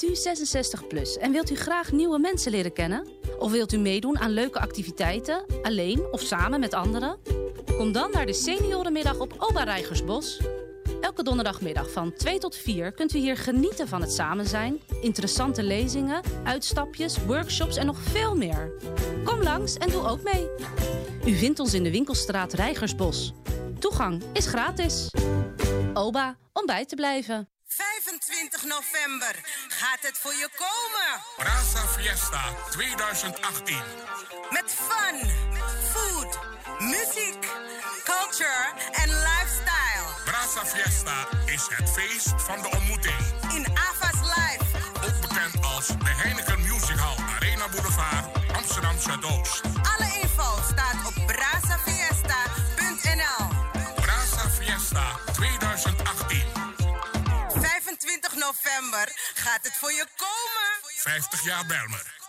Bent u 66 plus en wilt u graag nieuwe mensen leren kennen? Of wilt u meedoen aan leuke activiteiten, alleen of samen met anderen? Kom dan naar de seniorenmiddag op Oba Rijgersbos. Elke donderdagmiddag van 2 tot 4 kunt u hier genieten van het samen zijn, interessante lezingen, uitstapjes, workshops en nog veel meer. Kom langs en doe ook mee. U vindt ons in de winkelstraat Rijgersbos. Toegang is gratis. Oba, om bij te blijven. 25 november gaat het voor je komen. Brasa Fiesta 2018. Met fun, food, muziek, culture en lifestyle. Brasa Fiesta is het feest van de ontmoeting. In Ava's Live. Ook bekend als de Heineken Music Hall Arena Boulevard Amsterdam Zuidoost. Alle info staat op brasafiesta.nl. Brasa Fiesta 2018. 25 november gaat het voor je komen. 50 jaar Belmer.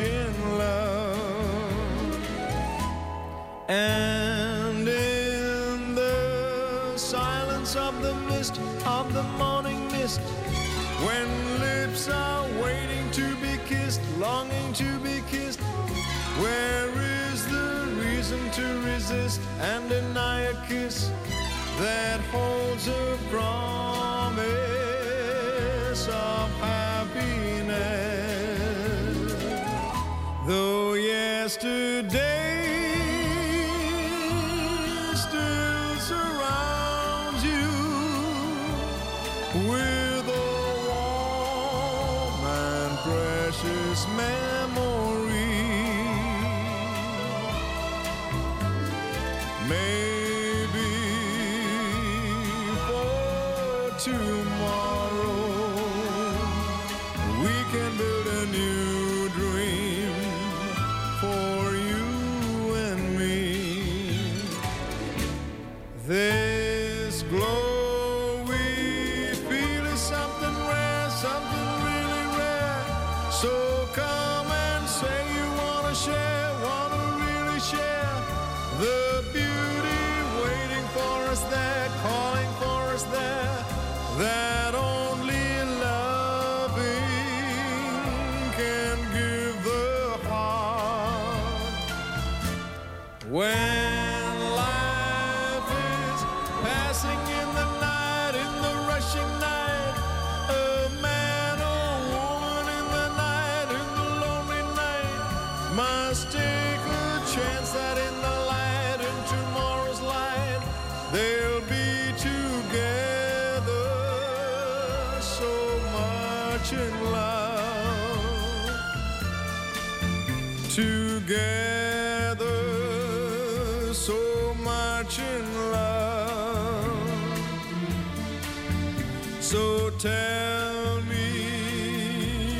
love. And in the silence of the mist, of the morning mist, when lips are waiting to be kissed, longing to be kissed, where is the reason to resist and deny a kiss that holds a promise? yesterday.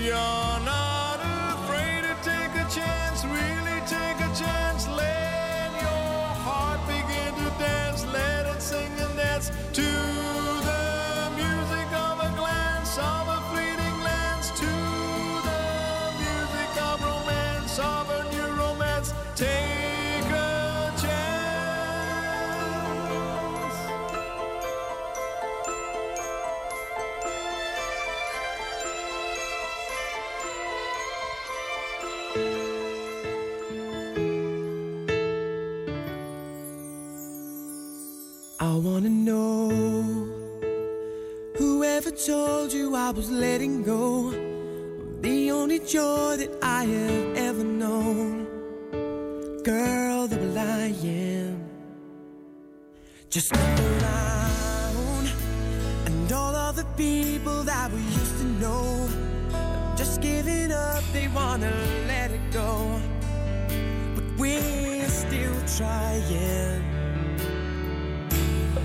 young. Just look around and all of the people that we used to know. are just giving up, they wanna let it go. But we're still trying.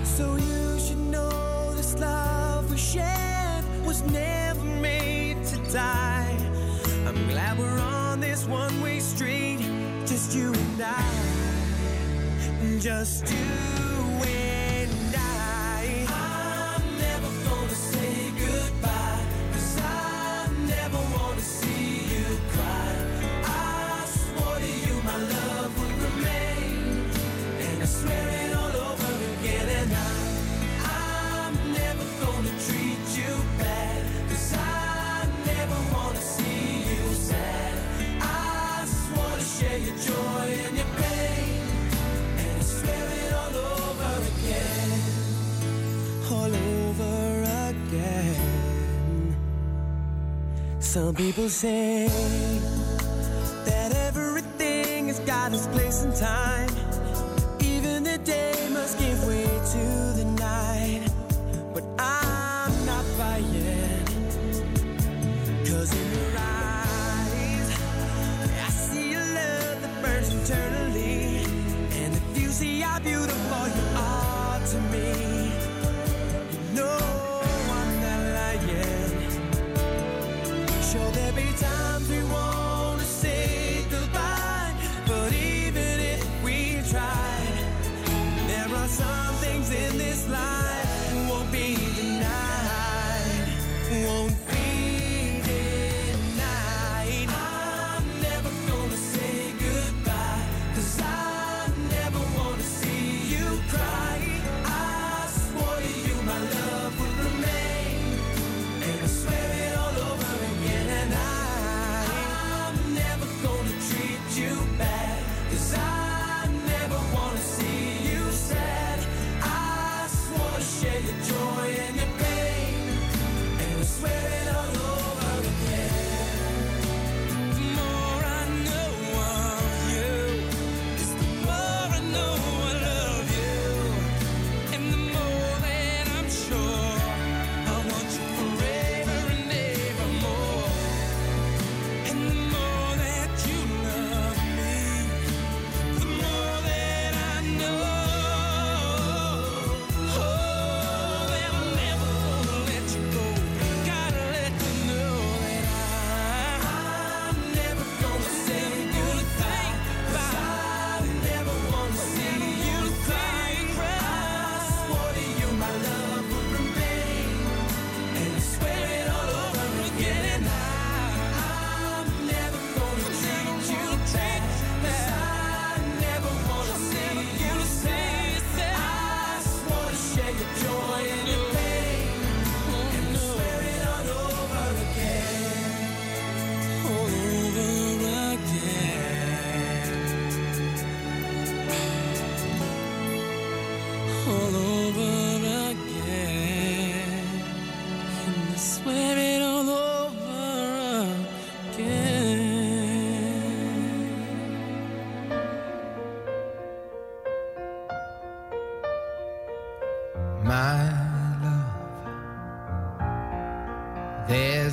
So you should know this love we shared was never made to die. I'm glad we're on this one way street, just you and I. Just you. Some people say that everything has got its place and time.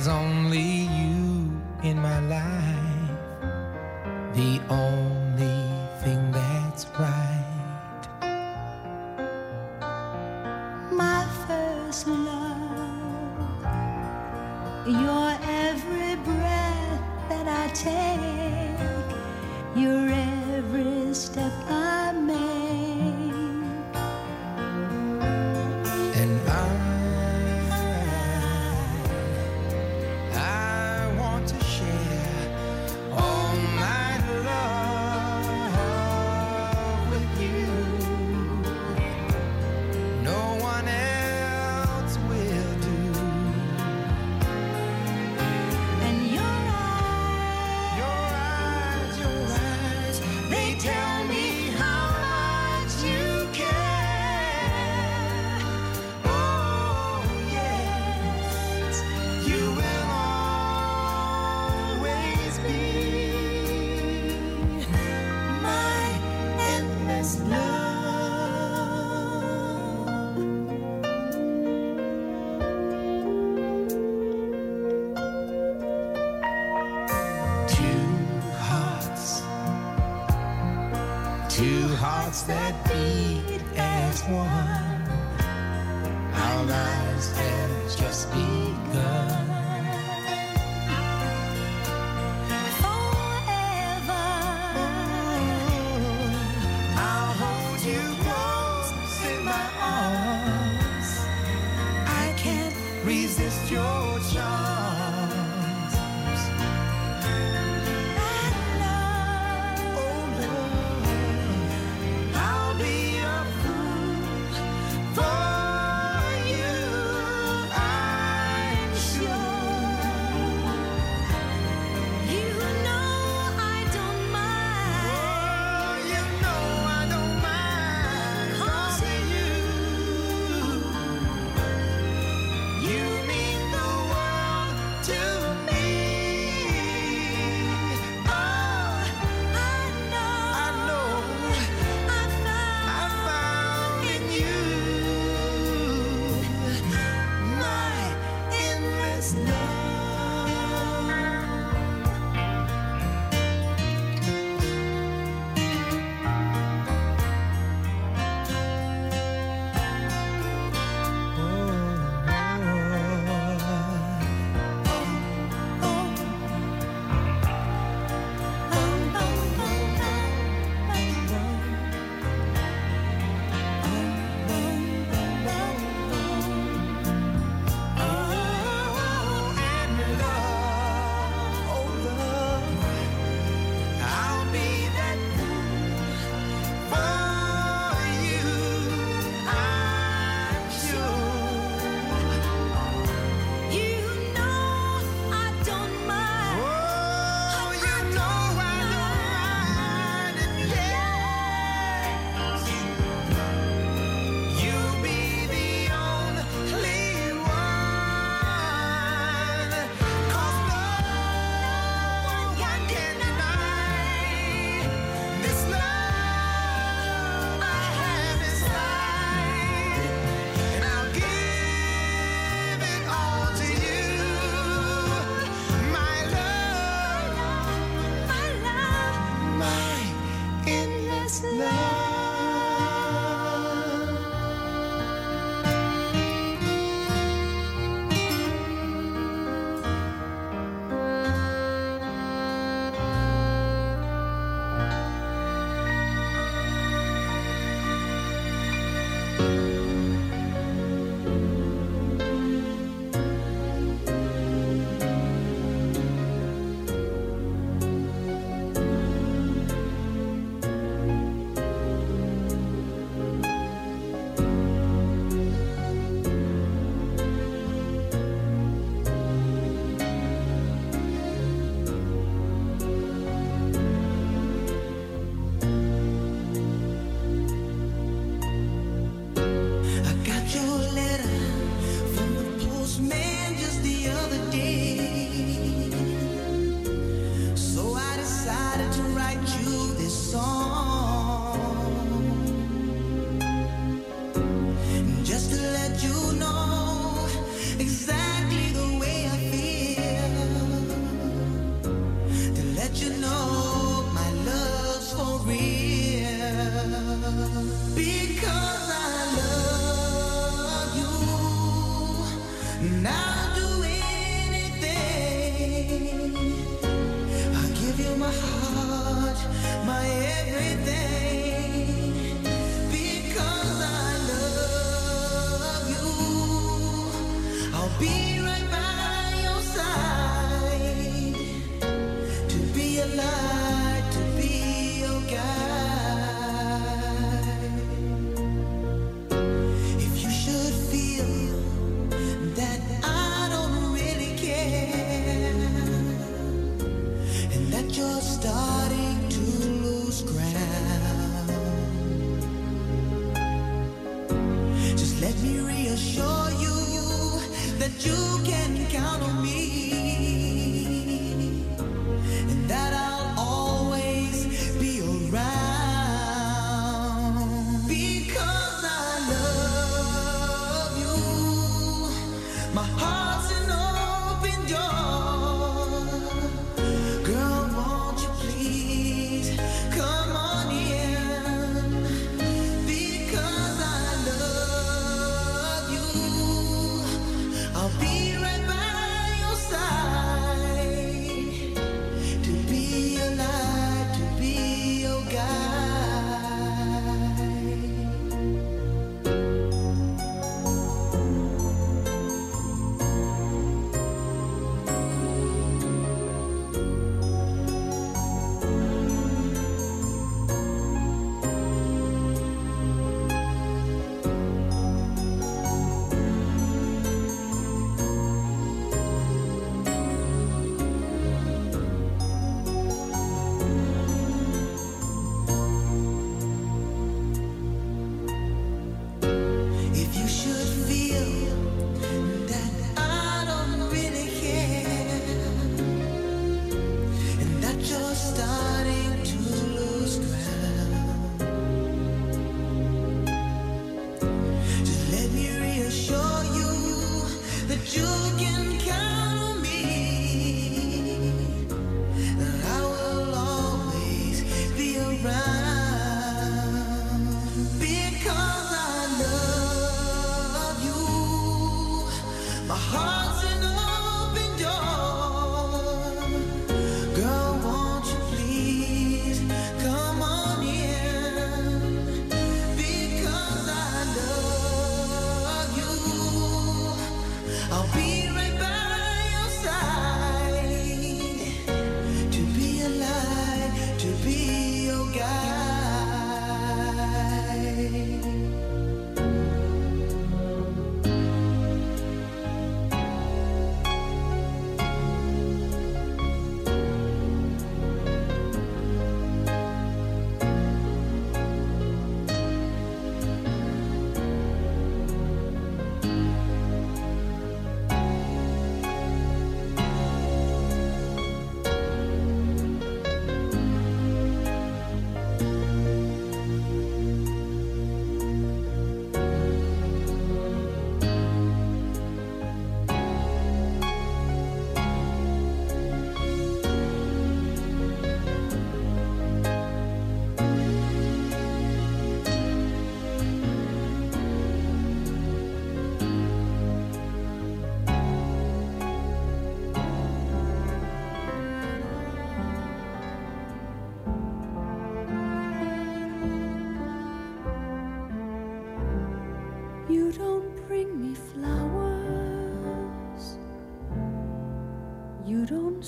only that beat as one, our lives have just begun.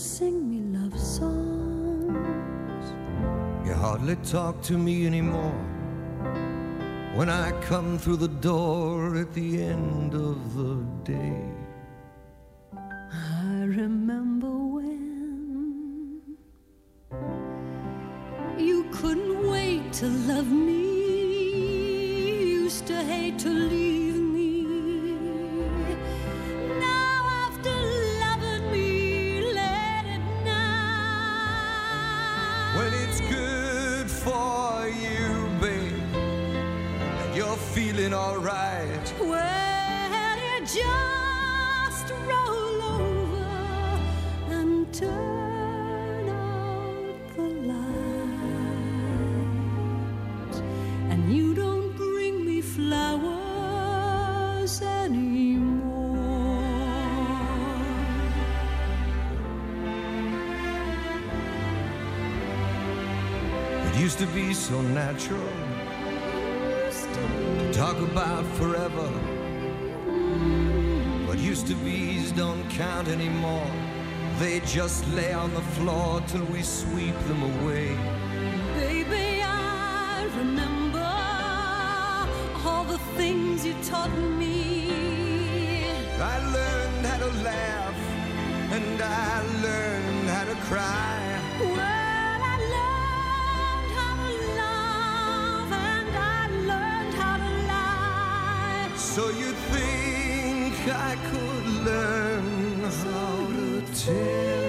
sing me love songs. You hardly talk to me anymore. When I come through the door at the end of the day. used to be so natural to talk about forever. What used to be's don't count anymore. They just lay on the floor till we sweep them away. Baby, I remember all the things you taught me. I learned how to laugh and I learned how to cry. So you think I could learn how to tell?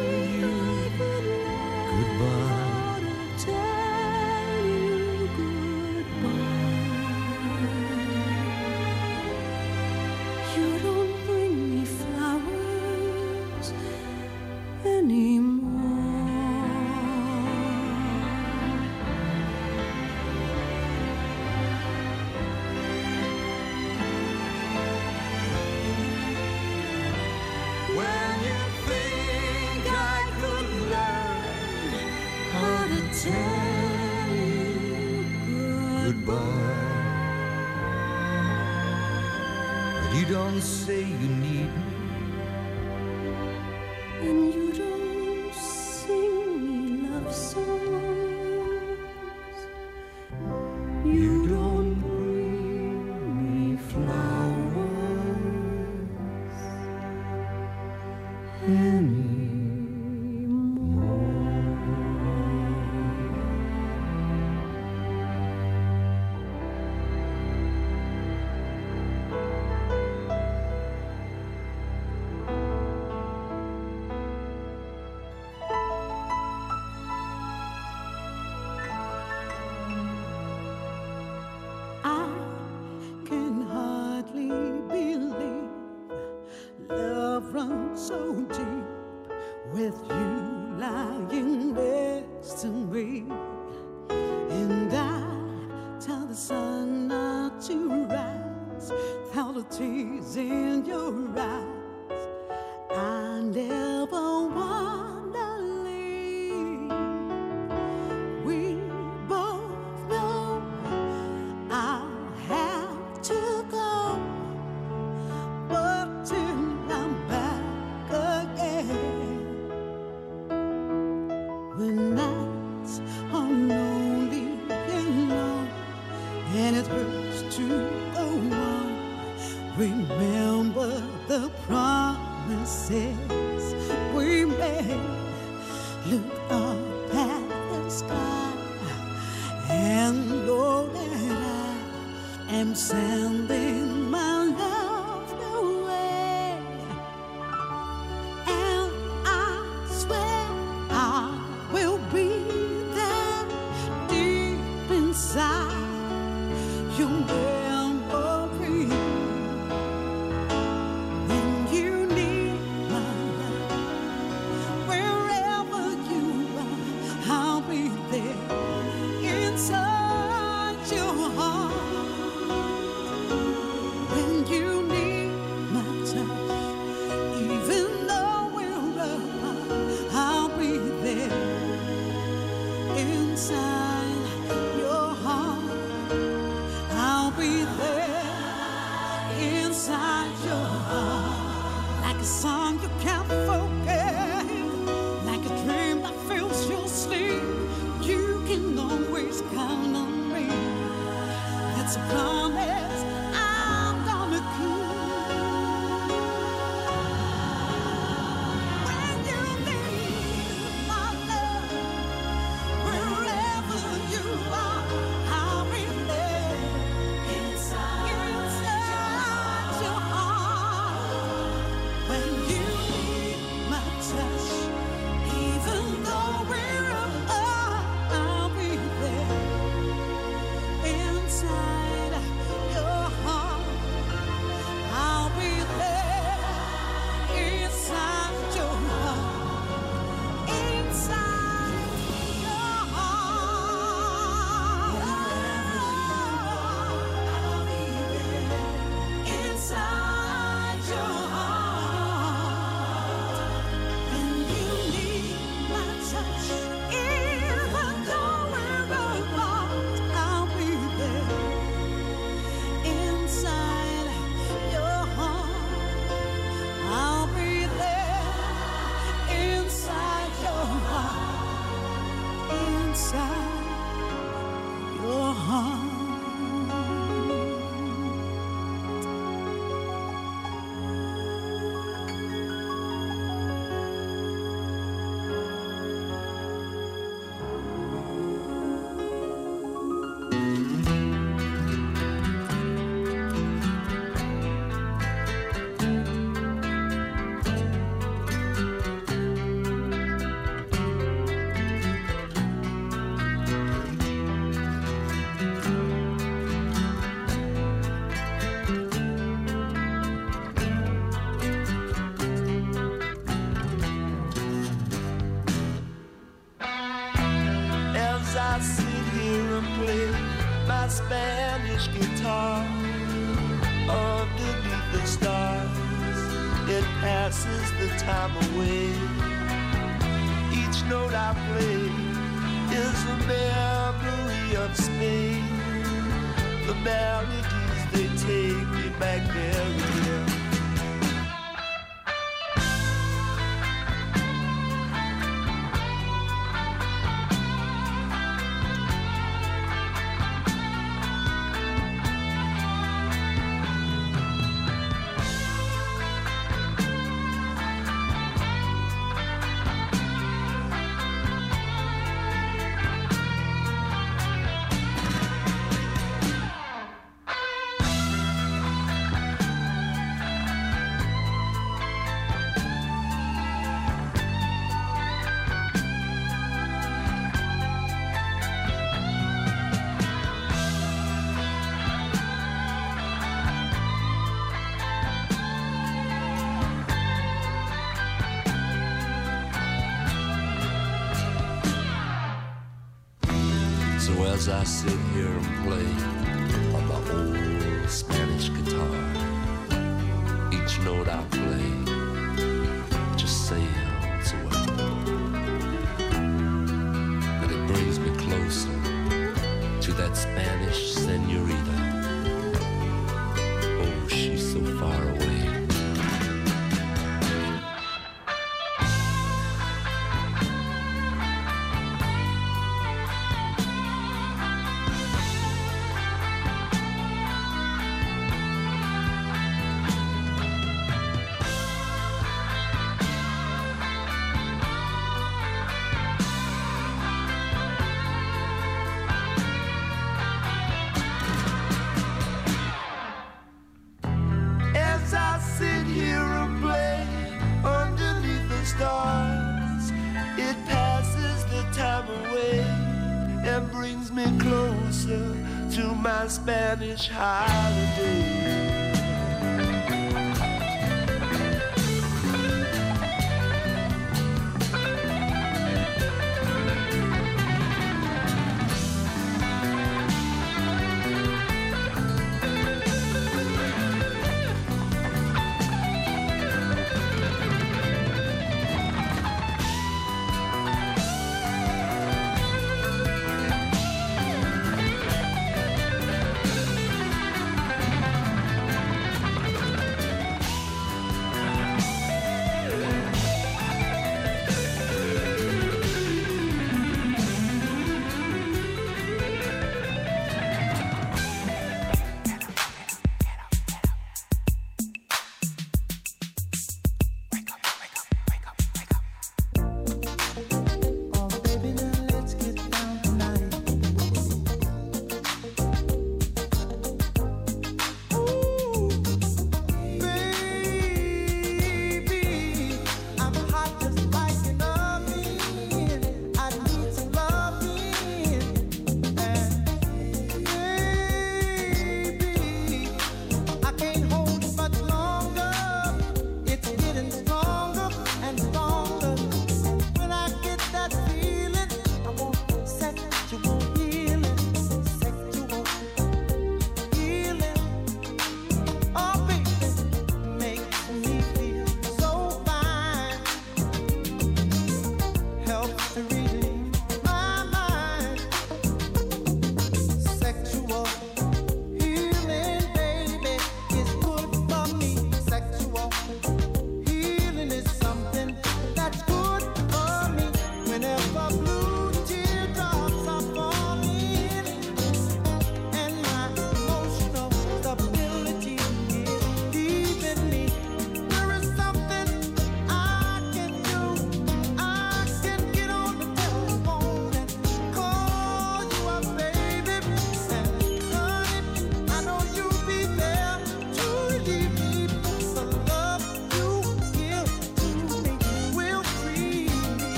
Spanish senorita.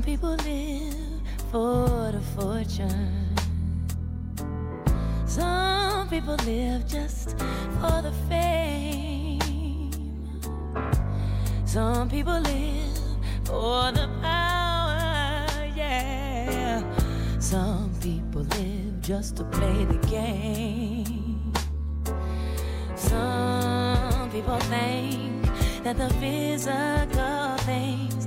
Some people live for the fortune. Some people live just for the fame. Some people live for the power, yeah. Some people live just to play the game. Some people think that the physical things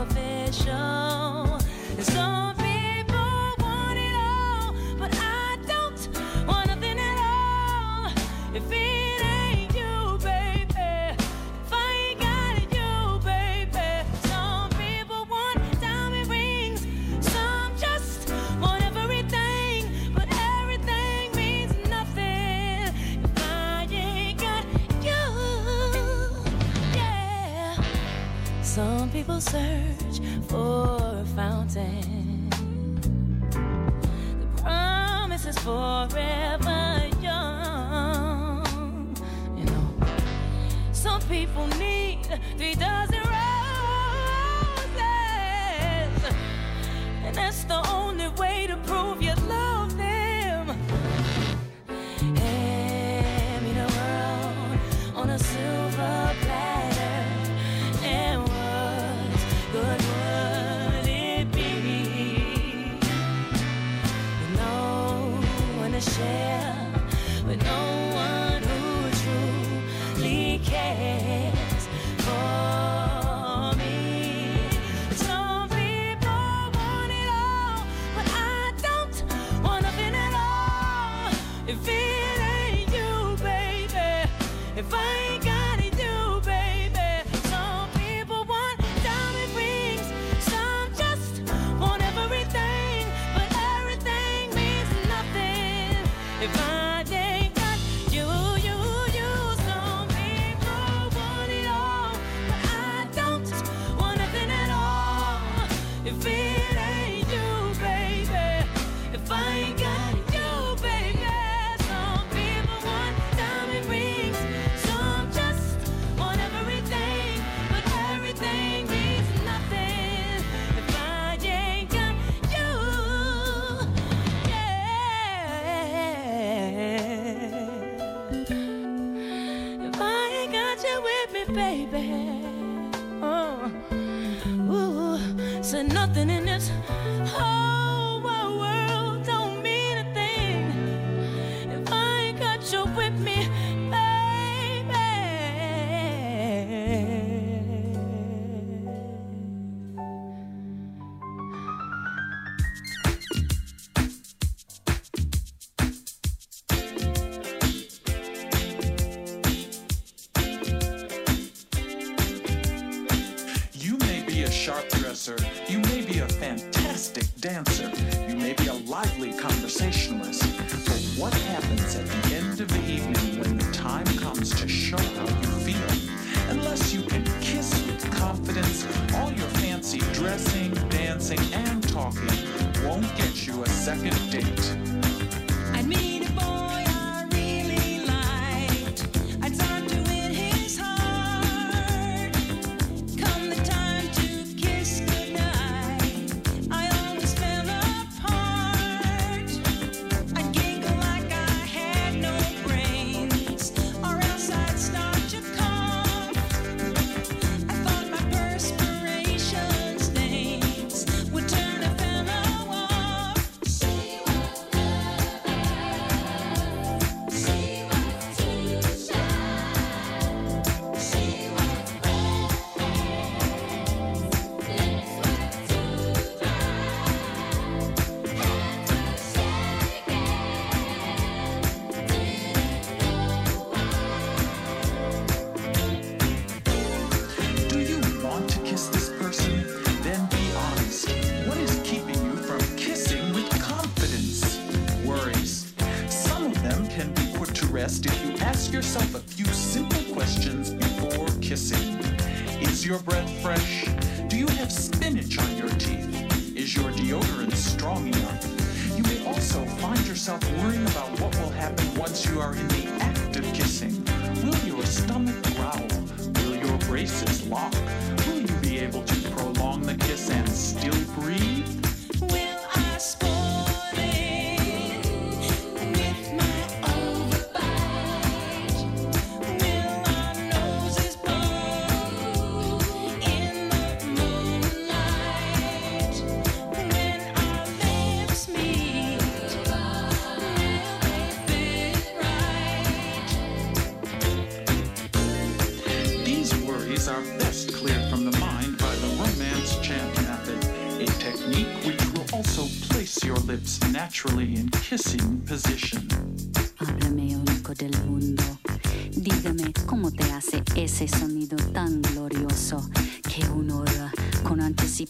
sharp dresser. You may be a fantastic dancer. You may be a lively conversationalist. But what happens at the end of the evening when the time comes to show how you feel? Unless you can kiss with confidence, all your fancy dressing, dancing, and talking won't get you a second date.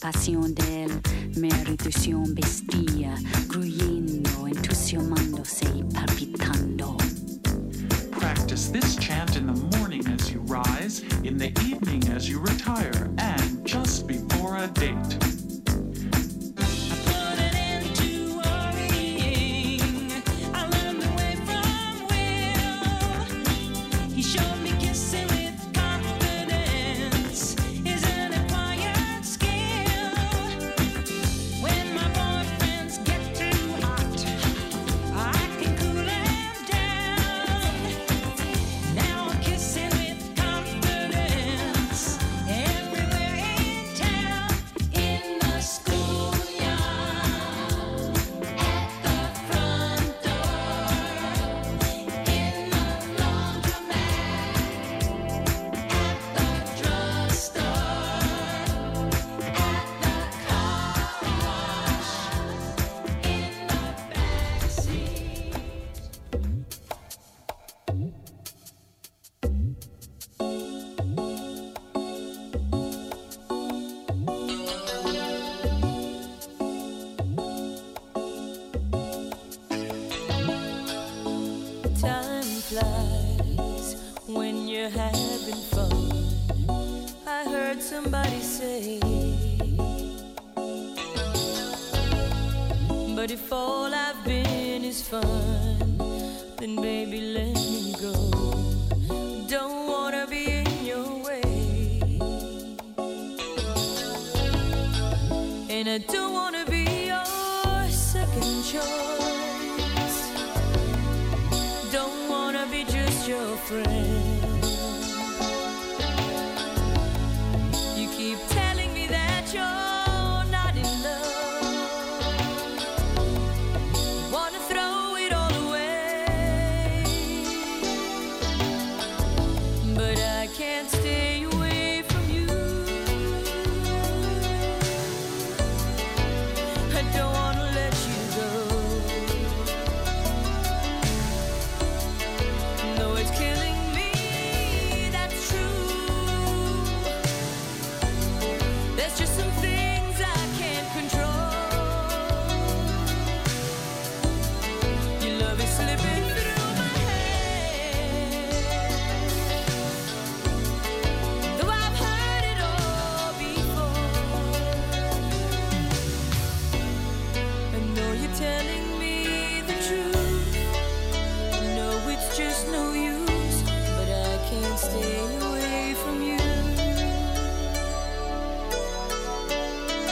pasión de él, la meritación bestia. having fun. I heard somebody say. But if all I've been is fun, then baby, let me go. Don't wanna be in your way. And I don't wanna be your second choice. Don't wanna be just your friend.